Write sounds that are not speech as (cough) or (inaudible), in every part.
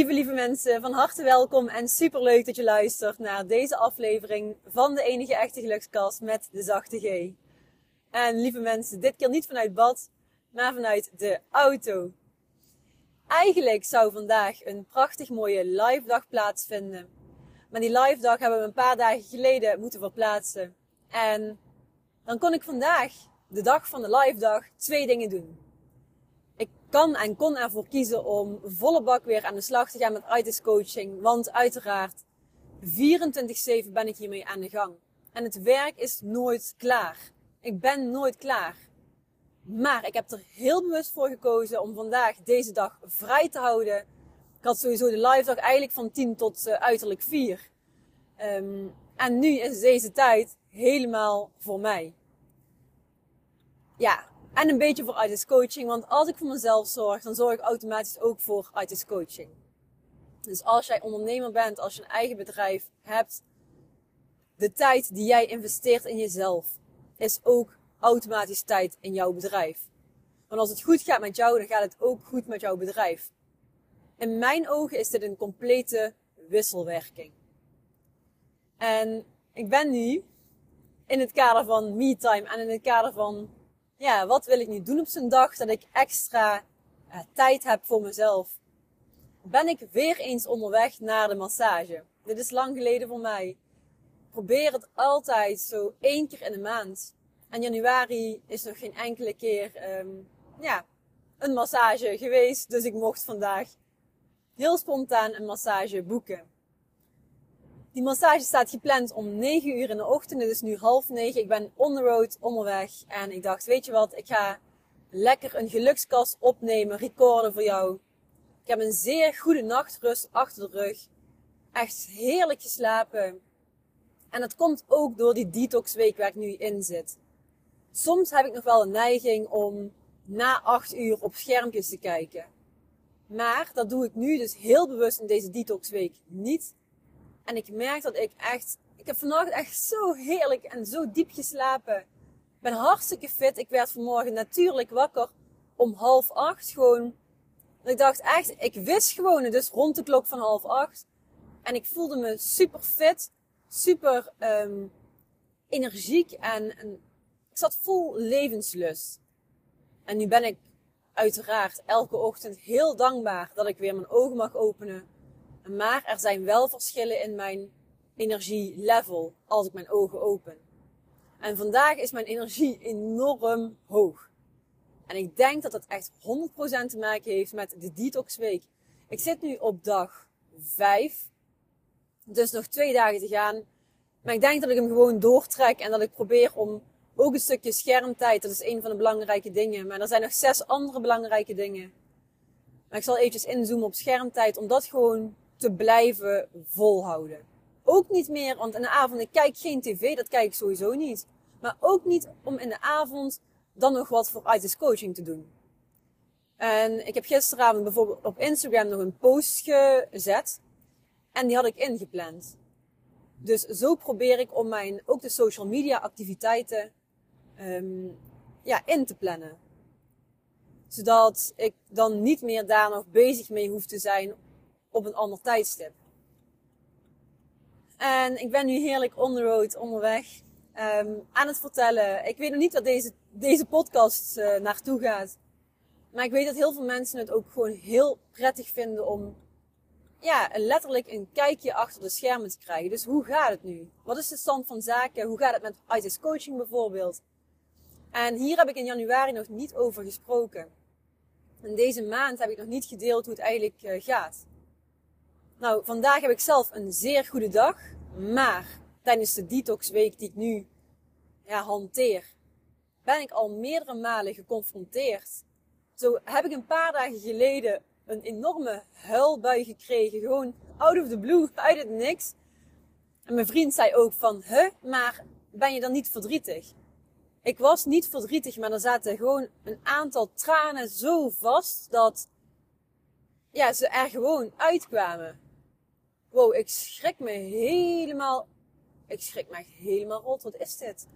Lieve, lieve mensen, van harte welkom en super leuk dat je luistert naar deze aflevering van de enige echte gelukskast met de zachte G. En lieve mensen, dit keer niet vanuit bad, maar vanuit de auto. Eigenlijk zou vandaag een prachtig mooie live dag plaatsvinden. Maar die live dag hebben we een paar dagen geleden moeten verplaatsen. En dan kon ik vandaag, de dag van de live dag, twee dingen doen kan en kon ervoor kiezen om volle bak weer aan de slag te gaan met ITIS coaching. Want uiteraard, 24-7 ben ik hiermee aan de gang. En het werk is nooit klaar. Ik ben nooit klaar. Maar ik heb er heel bewust voor gekozen om vandaag deze dag vrij te houden. Ik had sowieso de live dag eigenlijk van 10 tot uh, uiterlijk 4. Um, ehm, en nu is deze tijd helemaal voor mij. Ja, en een beetje voor ITIS coaching. Want als ik voor mezelf zorg, dan zorg ik automatisch ook voor ITIS coaching. Dus als jij ondernemer bent, als je een eigen bedrijf hebt, de tijd die jij investeert in jezelf is ook automatisch tijd in jouw bedrijf. Want als het goed gaat met jou, dan gaat het ook goed met jouw bedrijf. In mijn ogen is dit een complete wisselwerking. En ik ben nu in het kader van me-time en in het kader van ja, wat wil ik nu doen op zijn dag dat ik extra uh, tijd heb voor mezelf? Ben ik weer eens onderweg naar de massage? Dit is lang geleden voor mij. Probeer het altijd zo één keer in de maand. En januari is nog geen enkele keer um, ja, een massage geweest. Dus ik mocht vandaag heel spontaan een massage boeken. Die massage staat gepland om 9 uur in de ochtend. Het is nu half 9. Ik ben on the road, onderweg. En ik dacht, weet je wat, ik ga lekker een gelukskast opnemen, recorden voor jou. Ik heb een zeer goede nachtrust achter de rug. Echt heerlijk geslapen. En dat komt ook door die detoxweek waar ik nu in zit. Soms heb ik nog wel een neiging om na 8 uur op schermpjes te kijken. Maar dat doe ik nu dus heel bewust in deze detoxweek niet. En ik merk dat ik echt, ik heb vannacht echt zo heerlijk en zo diep geslapen. Ik ben hartstikke fit. Ik werd vanmorgen natuurlijk wakker om half acht gewoon. ik dacht echt, ik wist gewoon, dus rond de klok van half acht. En ik voelde me super fit, super um, energiek en, en ik zat vol levenslust. En nu ben ik uiteraard elke ochtend heel dankbaar dat ik weer mijn ogen mag openen maar er zijn wel verschillen in mijn energielevel als ik mijn ogen open. En vandaag is mijn energie enorm hoog. En ik denk dat dat echt 100% te maken heeft met de detoxweek. Ik zit nu op dag 5. Dus nog twee dagen te gaan. Maar ik denk dat ik hem gewoon doortrek en dat ik probeer om ook een stukje schermtijd. Dat is een van de belangrijke dingen. Maar er zijn nog zes andere belangrijke dingen. Maar ik zal eventjes inzoomen op schermtijd. Om dat gewoon te blijven volhouden. Ook niet meer, want in de avond, ik kijk geen tv, dat kijk ik sowieso niet. Maar ook niet om in de avond dan nog wat voor ITIS coaching te doen. En ik heb gisteravond bijvoorbeeld op Instagram nog een post gezet. En die had ik ingepland. Dus zo probeer ik om mijn, ook de social media activiteiten, um, ja, in te plannen. Zodat ik dan niet meer daar nog bezig mee hoef te zijn op een ander tijdstip. En ik ben nu heerlijk on the road, onderweg. Um, aan het vertellen. Ik weet nog niet waar deze, deze podcast uh, naartoe gaat. Maar ik weet dat heel veel mensen het ook gewoon heel prettig vinden om ja, letterlijk een kijkje achter de schermen te krijgen. Dus hoe gaat het nu? Wat is de stand van zaken? Hoe gaat het met ITIS coaching bijvoorbeeld? En hier heb ik in januari nog niet over gesproken. En deze maand heb ik nog niet gedeeld hoe het eigenlijk uh, gaat. Nou, vandaag heb ik zelf een zeer goede dag. Maar tijdens de detoxweek die ik nu ja, hanteer, ben ik al meerdere malen geconfronteerd. Zo heb ik een paar dagen geleden een enorme huilbui gekregen. Gewoon out of the blue, (laughs) uit het niks. En mijn vriend zei ook van, huh, maar ben je dan niet verdrietig? Ik was niet verdrietig, maar er zaten gewoon een aantal tranen zo vast dat ja, ze er gewoon uitkwamen wow, ik schrik me helemaal, ik schrik me echt helemaal rot. Wat is dit?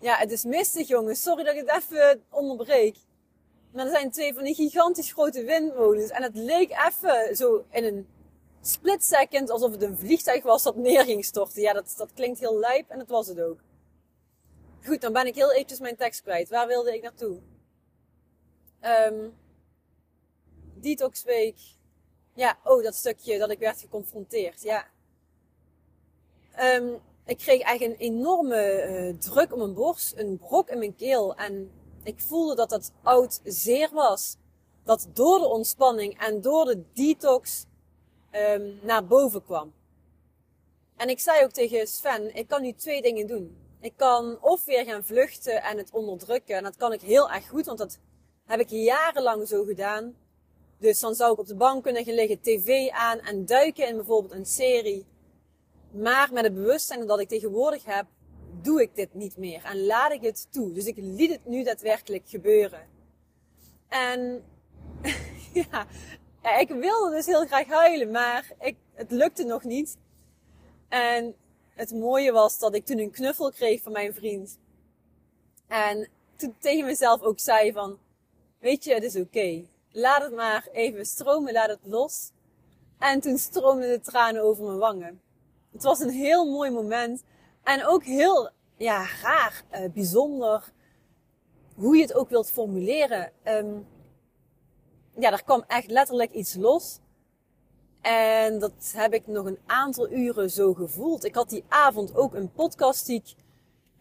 Ja, het is mistig, jongens. Sorry dat ik het even onderbreek. Maar er zijn twee van die gigantisch grote windmolens. En het leek even zo in een split second alsof het een vliegtuig was dat neer ging storten. Ja, dat, dat klinkt heel lijp en dat was het ook. Goed, dan ben ik heel eventjes mijn tekst kwijt. Waar wilde ik naartoe? Um, Detox Week. Ja, oh, dat stukje dat ik werd geconfronteerd. Ja. Um, ik kreeg eigenlijk een enorme uh, druk op mijn borst, een brok in mijn keel. En ik voelde dat dat oud zeer was. Dat door de ontspanning en door de detox um, naar boven kwam. En ik zei ook tegen Sven, ik kan nu twee dingen doen. Ik kan of weer gaan vluchten en het onderdrukken. En dat kan ik heel erg goed, want dat heb ik jarenlang zo gedaan. Dus dan zou ik op de bank kunnen gaan liggen, tv aan en duiken in bijvoorbeeld een serie. Maar met het bewustzijn dat ik tegenwoordig heb, doe ik dit niet meer en laat ik het toe. Dus ik liet het nu daadwerkelijk gebeuren. En (laughs) ja, ik wilde dus heel graag huilen, maar ik, het lukte nog niet. En het mooie was dat ik toen een knuffel kreeg van mijn vriend. En toen tegen mezelf ook zei van, weet je, het is oké. Laat het maar even stromen, laat het los. En toen stroomden de tranen over mijn wangen. Het was een heel mooi moment. En ook heel, ja, raar, uh, bijzonder. Hoe je het ook wilt formuleren. Um, ja, er kwam echt letterlijk iets los. En dat heb ik nog een aantal uren zo gevoeld. Ik had die avond ook een podcast die ik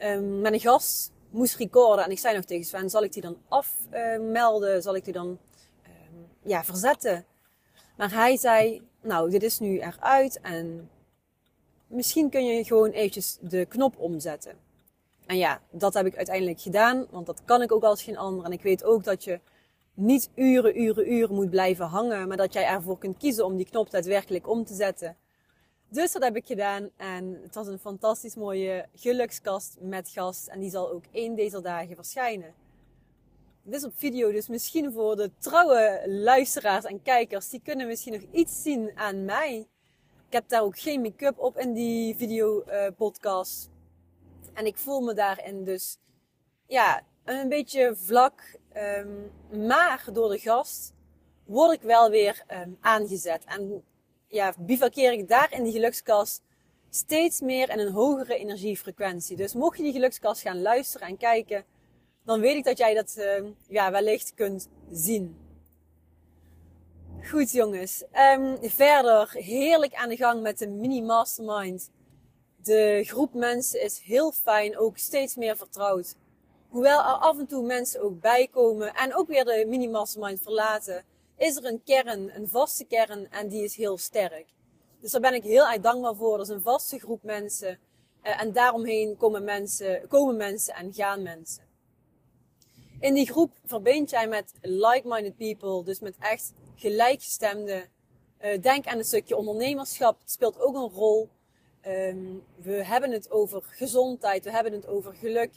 um, met een gast moest recorden. En ik zei nog tegen Sven, zal ik die dan afmelden? Zal ik die dan ja, verzetten? Maar hij zei, nou, dit is nu eruit en misschien kun je gewoon eventjes de knop omzetten. En ja, dat heb ik uiteindelijk gedaan, want dat kan ik ook als geen ander. En ik weet ook dat je niet uren, uren, uren moet blijven hangen, maar dat jij ervoor kunt kiezen om die knop daadwerkelijk om te zetten. Dus dat heb ik gedaan en het was een fantastisch mooie gelukskast met gast en die zal ook één deze dagen verschijnen. Dit is op video, dus misschien voor de trouwe luisteraars en kijkers, die kunnen misschien nog iets zien aan mij. Ik heb daar ook geen make-up op in die video uh, podcast. En ik voel me daarin dus, ja, een beetje vlak. Um, maar door de gast word ik wel weer um, aangezet. En ja, bivakkeer ik daar in die gelukskast steeds meer in een hogere energiefrequentie. Dus mocht je die gelukskast gaan luisteren en kijken, dan weet ik dat jij dat uh, ja, wellicht kunt zien. Goed jongens, um, verder heerlijk aan de gang met de mini mastermind. De groep mensen is heel fijn, ook steeds meer vertrouwd. Hoewel er af en toe mensen ook bijkomen en ook weer de mini mastermind verlaten, is er een kern, een vaste kern en die is heel sterk. Dus daar ben ik heel erg dankbaar voor. Dat is een vaste groep mensen uh, en daaromheen komen mensen, komen mensen en gaan mensen. In die groep verbind jij met like-minded people, dus met echt gelijkgestemde. Uh, denk aan een stukje ondernemerschap, het speelt ook een rol. Um, we hebben het over gezondheid, we hebben het over geluk,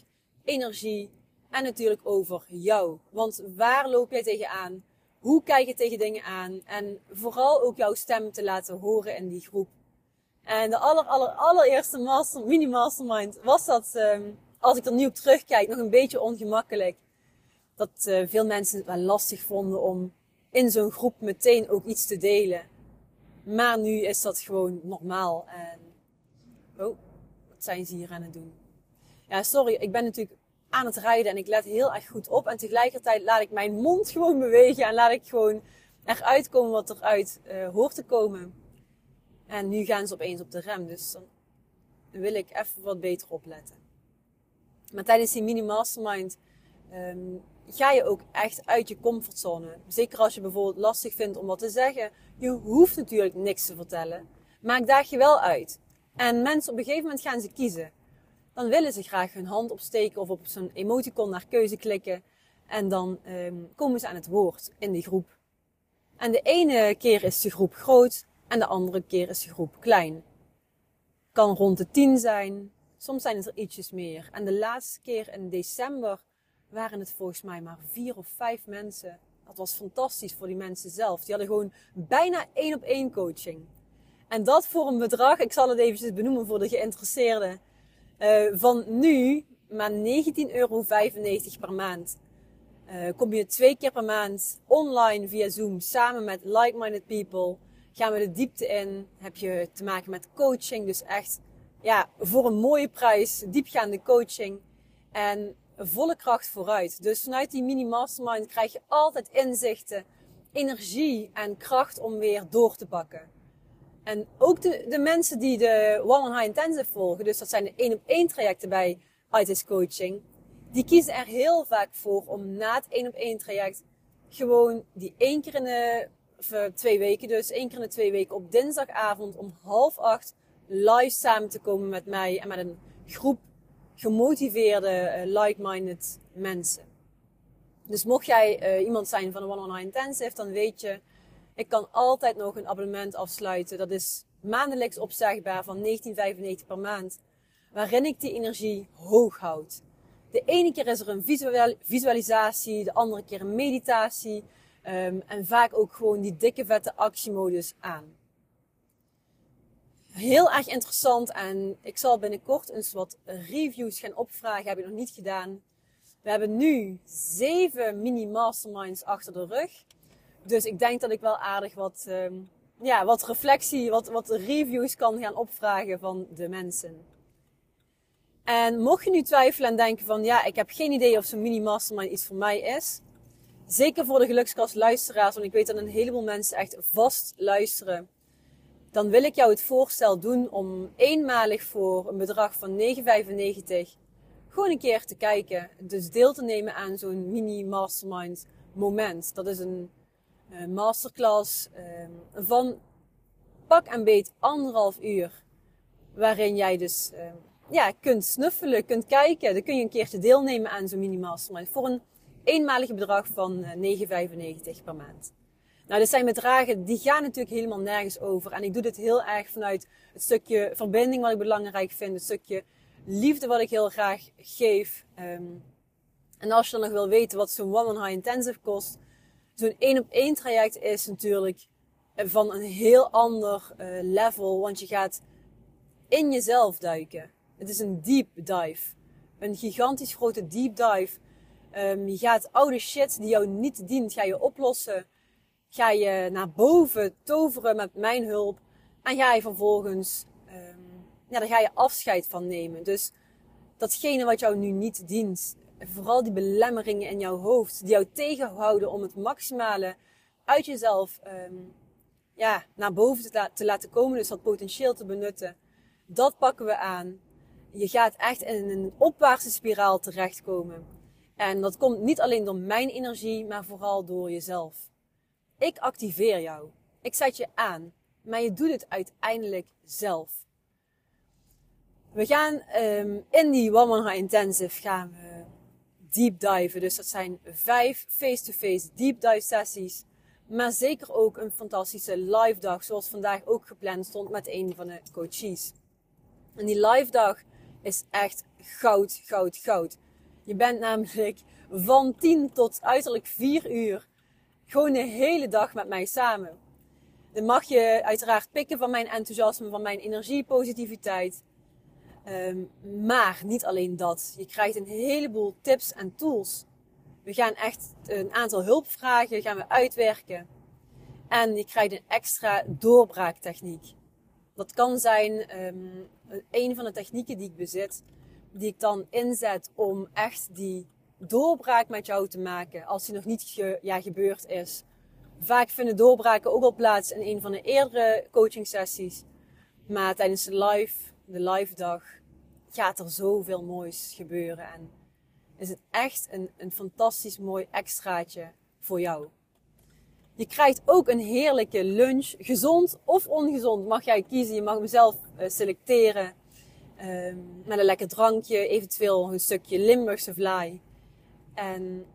energie en natuurlijk over jou. Want waar loop jij tegenaan? Hoe kijk je tegen dingen aan? En vooral ook jouw stem te laten horen in die groep. En de aller, aller, allereerste master, mini mastermind was dat, um, als ik er nu op terugkijk, nog een beetje ongemakkelijk. Dat uh, veel mensen het wel lastig vonden om in zo'n groep meteen ook iets te delen. Maar nu is dat gewoon normaal. En, oh, wat zijn ze hier aan het doen? Ja, sorry, ik ben natuurlijk aan het rijden en ik let heel erg goed op. En tegelijkertijd laat ik mijn mond gewoon bewegen en laat ik gewoon eruit komen wat eruit uh, hoort te komen. En nu gaan ze opeens op de rem, dus dan wil ik even wat beter opletten. Maar tijdens die mini mastermind um, ga je ook echt uit je comfortzone. Zeker als je bijvoorbeeld lastig vindt om wat te zeggen. Je hoeft natuurlijk niks te vertellen. Maar ik daag je wel uit. En mensen op een gegeven moment gaan ze kiezen. Dan willen ze graag hun hand opsteken of op zo'n emoticon naar keuze klikken. En dan um, komen ze aan het woord in die groep. En de ene keer is de groep groot en de andere keer is de groep klein. Kan rond de tien zijn, soms zijn het er ietsjes meer. En de laatste keer in december waren het volgens mij maar vier of vijf mensen. Dat was fantastisch voor die mensen zelf. Die hadden gewoon bijna één op één coaching. En dat voor een bedrag, ik zal het eventjes benoemen voor de geïnteresseerden, uh, van nu maar 19,95 euro per maand. Uh, kom je twee keer per maand online via Zoom samen met like-minded people. Gaan we de diepte in. Heb je te maken met coaching. Dus echt ja, voor een mooie prijs. Diepgaande coaching. En volle kracht vooruit. Dus vanuit die mini mastermind krijg je altijd inzichten, energie en kracht om weer door te pakken. En ook de, de mensen die de One on High Intensive volgen, dus dat zijn de één op één trajecten bij ITIS Coaching, die kiezen er heel vaak voor om na het één op één traject gewoon die één keer in de twee weken, dus één keer in de twee weken op dinsdagavond om half acht live samen te komen met mij en met een groep gemotiveerde, uh, like-minded mensen. Dus mocht jij uh, iemand zijn van de One on One Intensive, dan weet je, ik kan altijd nog een abonnement afsluiten. Dat is maandelijks opzegbaar van 19,95 per maand. Waarin ik die energie hoog houd. De ene keer is er een visualisatie, de andere keer een meditatie. Um, en vaak ook gewoon die dikke vette actiemodus aan heel erg interessant en ik zal binnenkort eens wat reviews gaan opvragen. Heb ik nog niet gedaan. We hebben nu zeven mini masterminds achter de rug. Dus ik denk dat ik wel aardig wat, um, ja, wat reflectie, wat, wat reviews kan gaan opvragen van de mensen. En mocht je nu twijfelen en denken van ja, ik heb geen idee of zo'n mini mastermind iets voor mij is. Zeker voor de gelukskast luisteraars, want ik weet dat een heleboel mensen echt vast luisteren dan wil ik jou het voorstel doen om eenmalig voor een bedrag van 9,95 gewoon een keer te kijken. Dus deel te nemen aan zo'n mini mastermind moment. Dat is een masterclass uh, van pak en beet anderhalf uur. Waarin jij dus uh, ja, kunt snuffelen, kunt kijken. Dan kun je een keertje deelnemen aan zo'n mini mastermind. Voor een eenmalig bedrag van 9,95 per maand. Nou, dit zijn bedragen die gaan natuurlijk helemaal nergens over. En ik doe dit heel erg vanuit het stukje verbinding wat ik belangrijk vind. Het stukje liefde wat ik heel graag geef. Um, en als je dan nog wil weten wat zo'n One on High Intensive kost. Zo'n één op één traject is natuurlijk van een heel ander uh, level. Want je gaat in jezelf duiken. Het is een deep dive. Een gigantisch grote deep dive. Um, je gaat oude shit die jou niet dient, ga je oplossen ga je naar boven toveren met mijn hulp. En ga je vervolgens, um, ja, ga je afscheid van nemen. Dus datgene wat jou nu niet dient, vooral die belemmeringen in jouw hoofd, die jou tegenhouden om het maximale uit jezelf um, ja, naar boven te, te laten komen. Dus dat potentieel te benutten. Dat pakken we aan. Je gaat echt in een opwaartse spiraal terechtkomen. En dat komt niet alleen door mijn energie, maar vooral door jezelf. Ik activeer jou. Ik zet je aan. Maar je doet het uiteindelijk zelf. We gaan um, in die One Intensive gaan we deep diven. Dus dat zijn vijf face-to-face deep dive sessies. Maar zeker ook een fantastische live dag. Zoals vandaag ook gepland stond met een van de coaches. En die live dag is echt goud, goud, goud. Je bent namelijk van 10 tot uiterlijk 4 uur gewoon de hele dag met mij samen. Dan mag je uiteraard pikken van mijn enthousiasme, van mijn energie, positiviteit. Um, maar niet alleen dat. Je krijgt een heleboel tips en tools. We gaan echt een aantal hulpvragen gaan we uitwerken. En je krijgt een extra doorbraaktechniek. Dat kan zijn um, een van de technieken die ik bezit, die ik dan inzet om echt die doorbraak met jou te maken als die nog niet ja, gebeurd is. Vaak vinden doorbraken ook al plaats in een van de eerdere coaching sessies. Maar tijdens de live, de live dag, gaat er zoveel moois gebeuren. En is het echt een, een fantastisch mooi extraatje voor jou. Je krijgt ook een heerlijke lunch. Gezond of ongezond mag jij kiezen. Je mag mezelf uh, selecteren. Uh, met een lekker drankje, eventueel een stukje Limburgse vlaai. En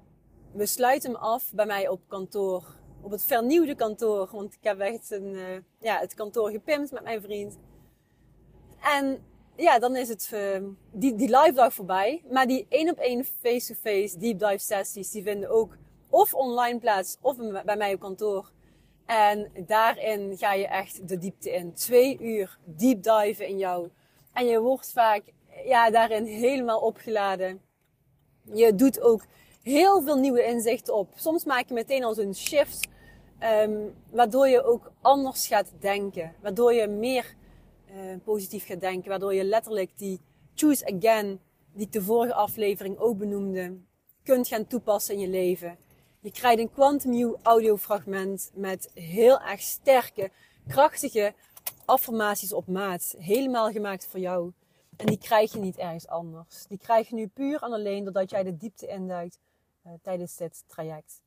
we sluiten hem af bij mij op kantoor. Op het vernieuwde kantoor. Want ik heb echt een, uh, ja, het kantoor gepimpt met mijn vriend. En ja, dan is het uh, die, die live dag voorbij. Maar die één op één face-to-face deep dive sessies, die vinden ook of online plaats of bij mij op kantoor. En daarin ga je echt de diepte in. Twee uur deep dive in jou. En je wordt vaak ja, daarin helemaal opgeladen. Je doet ook heel veel nieuwe inzichten op. Soms maak je meteen al zo'n shift, ehm, waardoor je ook anders gaat denken. Waardoor je meer uh, positief gaat denken. Waardoor je letterlijk die choose again, die ik de vorige aflevering ook benoemde, kunt gaan toepassen in je leven. Je krijgt een Quantum You audiofragment met heel erg sterke, krachtige affirmaties op maat. Helemaal gemaakt voor jou. En die krijg je niet ergens anders. Die krijg je nu puur en alleen doordat jij de diepte induikt uh, tijdens dit traject.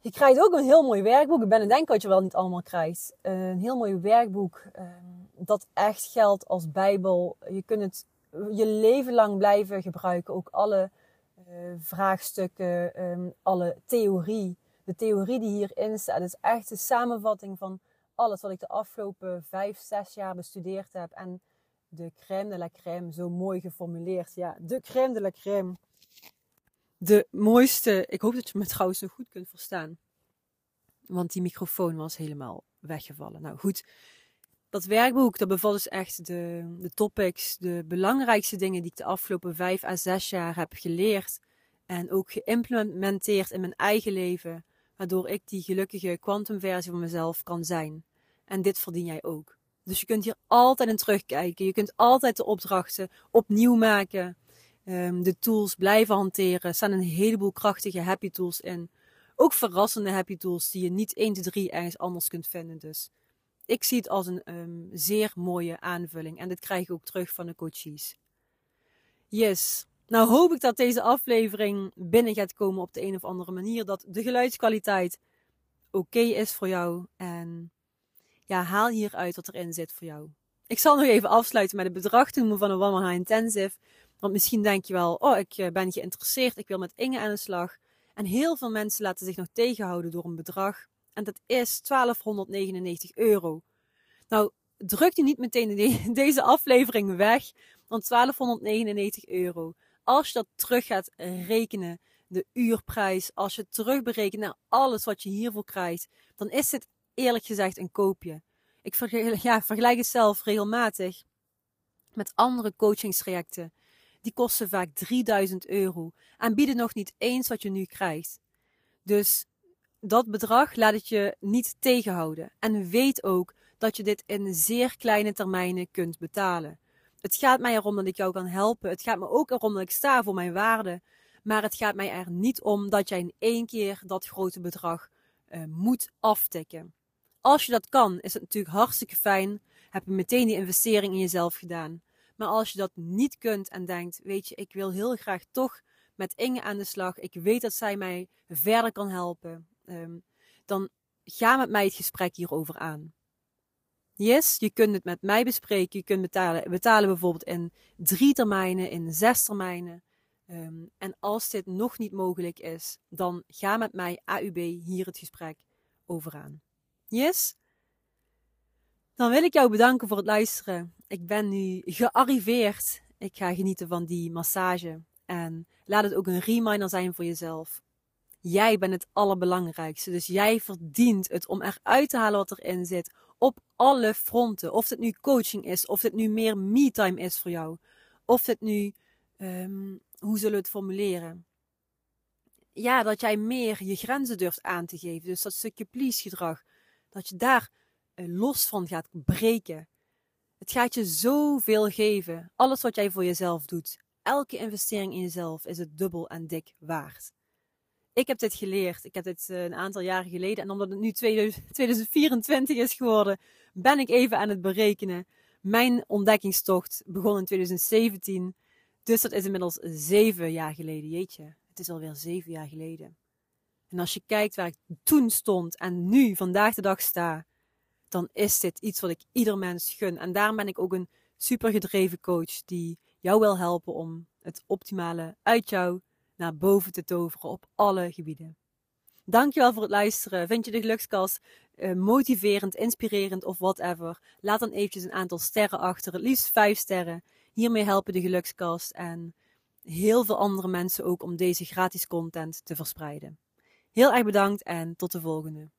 Je krijgt ook een heel mooi werkboek. Ik ben het denk dat je wel niet allemaal krijgt. Uh, een heel mooi werkboek uh, dat echt geldt als bijbel. Je kunt het je leven lang blijven gebruiken. Ook alle uh, vraagstukken, um, alle theorie. De theorie die hierin staat is echt de samenvatting van alles wat ik de afgelopen vijf, zes jaar bestudeerd heb. En de crème de la crème zo mooi geformuleerd. Ja, de crème de la crème. De mooiste. Ik hoop dat je me trouwens zo goed kunt verstaan. Want die microfoon was helemaal weggevallen. Nou goed, dat werkboek dat bevat dus echt de, de topics, de belangrijkste dingen die ik de afgelopen vijf à zes jaar heb geleerd. En ook geïmplementeerd in mijn eigen leven. Waardoor ik die gelukkige kwantumversie van mezelf kan zijn. En dit verdien jij ook. Dus je kunt hier altijd in terugkijken. Je kunt altijd de opdrachten opnieuw maken. Um, de tools blijven hanteren. Er staan een heleboel krachtige happy tools in. Ook verrassende happy tools die je niet 1, 2, 3 ergens anders kunt vinden. Dus ik zie het als een um, zeer mooie aanvulling. En dit krijg ik ook terug van de coaches. Yes. Nou hoop ik dat deze aflevering binnen gaat komen op de een of andere manier. Dat de geluidskwaliteit oké is voor jou. En ja, haal hieruit wat erin zit voor jou. Ik zal nog even afsluiten met het bedrag noemen van een One High Intensive. Want misschien denk je wel, oh, ik eh, ben geïnteresseerd, ik wil met Inge aan de slag. En heel veel mensen laten zich nog tegenhouden door een bedrag. En dat is 1299 euro. Nou, druk je niet meteen (laughs) deze aflevering weg. Want 1299 euro. Als je dat terug gaat rekenen, de uurprijs, als je terugberekent naar alles wat je hiervoor krijgt, dan is dit eerlijk gezegd een koopje. Ik vergelijk, (laughs) ja, vergelijk het zelf regelmatig met andere coachingstrajecten. Die kosten vaak 3000 euro en bieden nog niet eens wat je nu krijgt. Dus dat bedrag laat het je niet tegenhouden. En weet ook dat je dit in zeer kleine termijnen kunt betalen. Het gaat mij erom dat ik jou kan helpen. Het gaat me ook erom dat ik sta voor mijn waarde. Maar het gaat mij er niet om dat jij in één keer dat grote bedrag uh, moet aftikken. Als je dat kan, is het natuurlijk hartstikke fijn. Heb je meteen die investering in jezelf gedaan. Maar als je dat niet kunt en denkt, weet je, ik wil heel graag toch met Inge aan de slag. Ik weet dat zij mij verder kan helpen. Um, dan ga met mij het gesprek hierover aan. Yes, je kunt het met mij bespreken. Je kunt betalen, betalen bijvoorbeeld in drie termijnen, in zes termijnen. Um, en als dit nog niet mogelijk is, dan ga met mij AUB hier het gesprek over aan. Yes? Dan wil ik jou bedanken voor het luisteren. Ik ben nu gearriveerd. Ik ga genieten van die massage. En laat het ook een reminder zijn voor jezelf. Jij bent het allerbelangrijkste. Dus jij verdient het om eruit te halen wat erin zit. Op alle fronten. Of het nu coaching is, of het nu meer me-time is voor jou. Of het nu, um, hoe zullen we het formuleren? Ja, dat jij meer je grenzen durft aan te geven. Dus dat stukje please gedrag. Dat je daar eh, los van gaat breken. Het gaat je zoveel geven. Alles wat jij voor jezelf doet. Elke investering in jezelf is het dubbel en dik waard. Ik heb dit geleerd. Ik heb dit uh, een aantal jaren geleden. En omdat het nu 2024 is geworden, ben ik even aan het berekenen. Mijn ontdekkingstocht begon in 2017. Dus dat is inmiddels zeven jaar geleden. Jeetje, het is alweer zeven jaar geleden. En als je kijkt waar ik toen stond en nu, vandaag de dag sta, dan is dit iets wat ik ieder mens gun. En daarom ben ik ook een super gedreven coach die jou wil helpen om het optimale uit jou naar boven te toveren op alle gebieden. Dankjewel voor het luisteren. Vind je de gelukskast uh, motiverend, inspirerend of whatever? Laat dan eventjes een aantal sterren achter, het liefst vijf sterren. Hiermee helpen de gelukskast en heel veel andere mensen ook om deze gratis content te verspreiden. Heel erg bedankt en tot de volgende.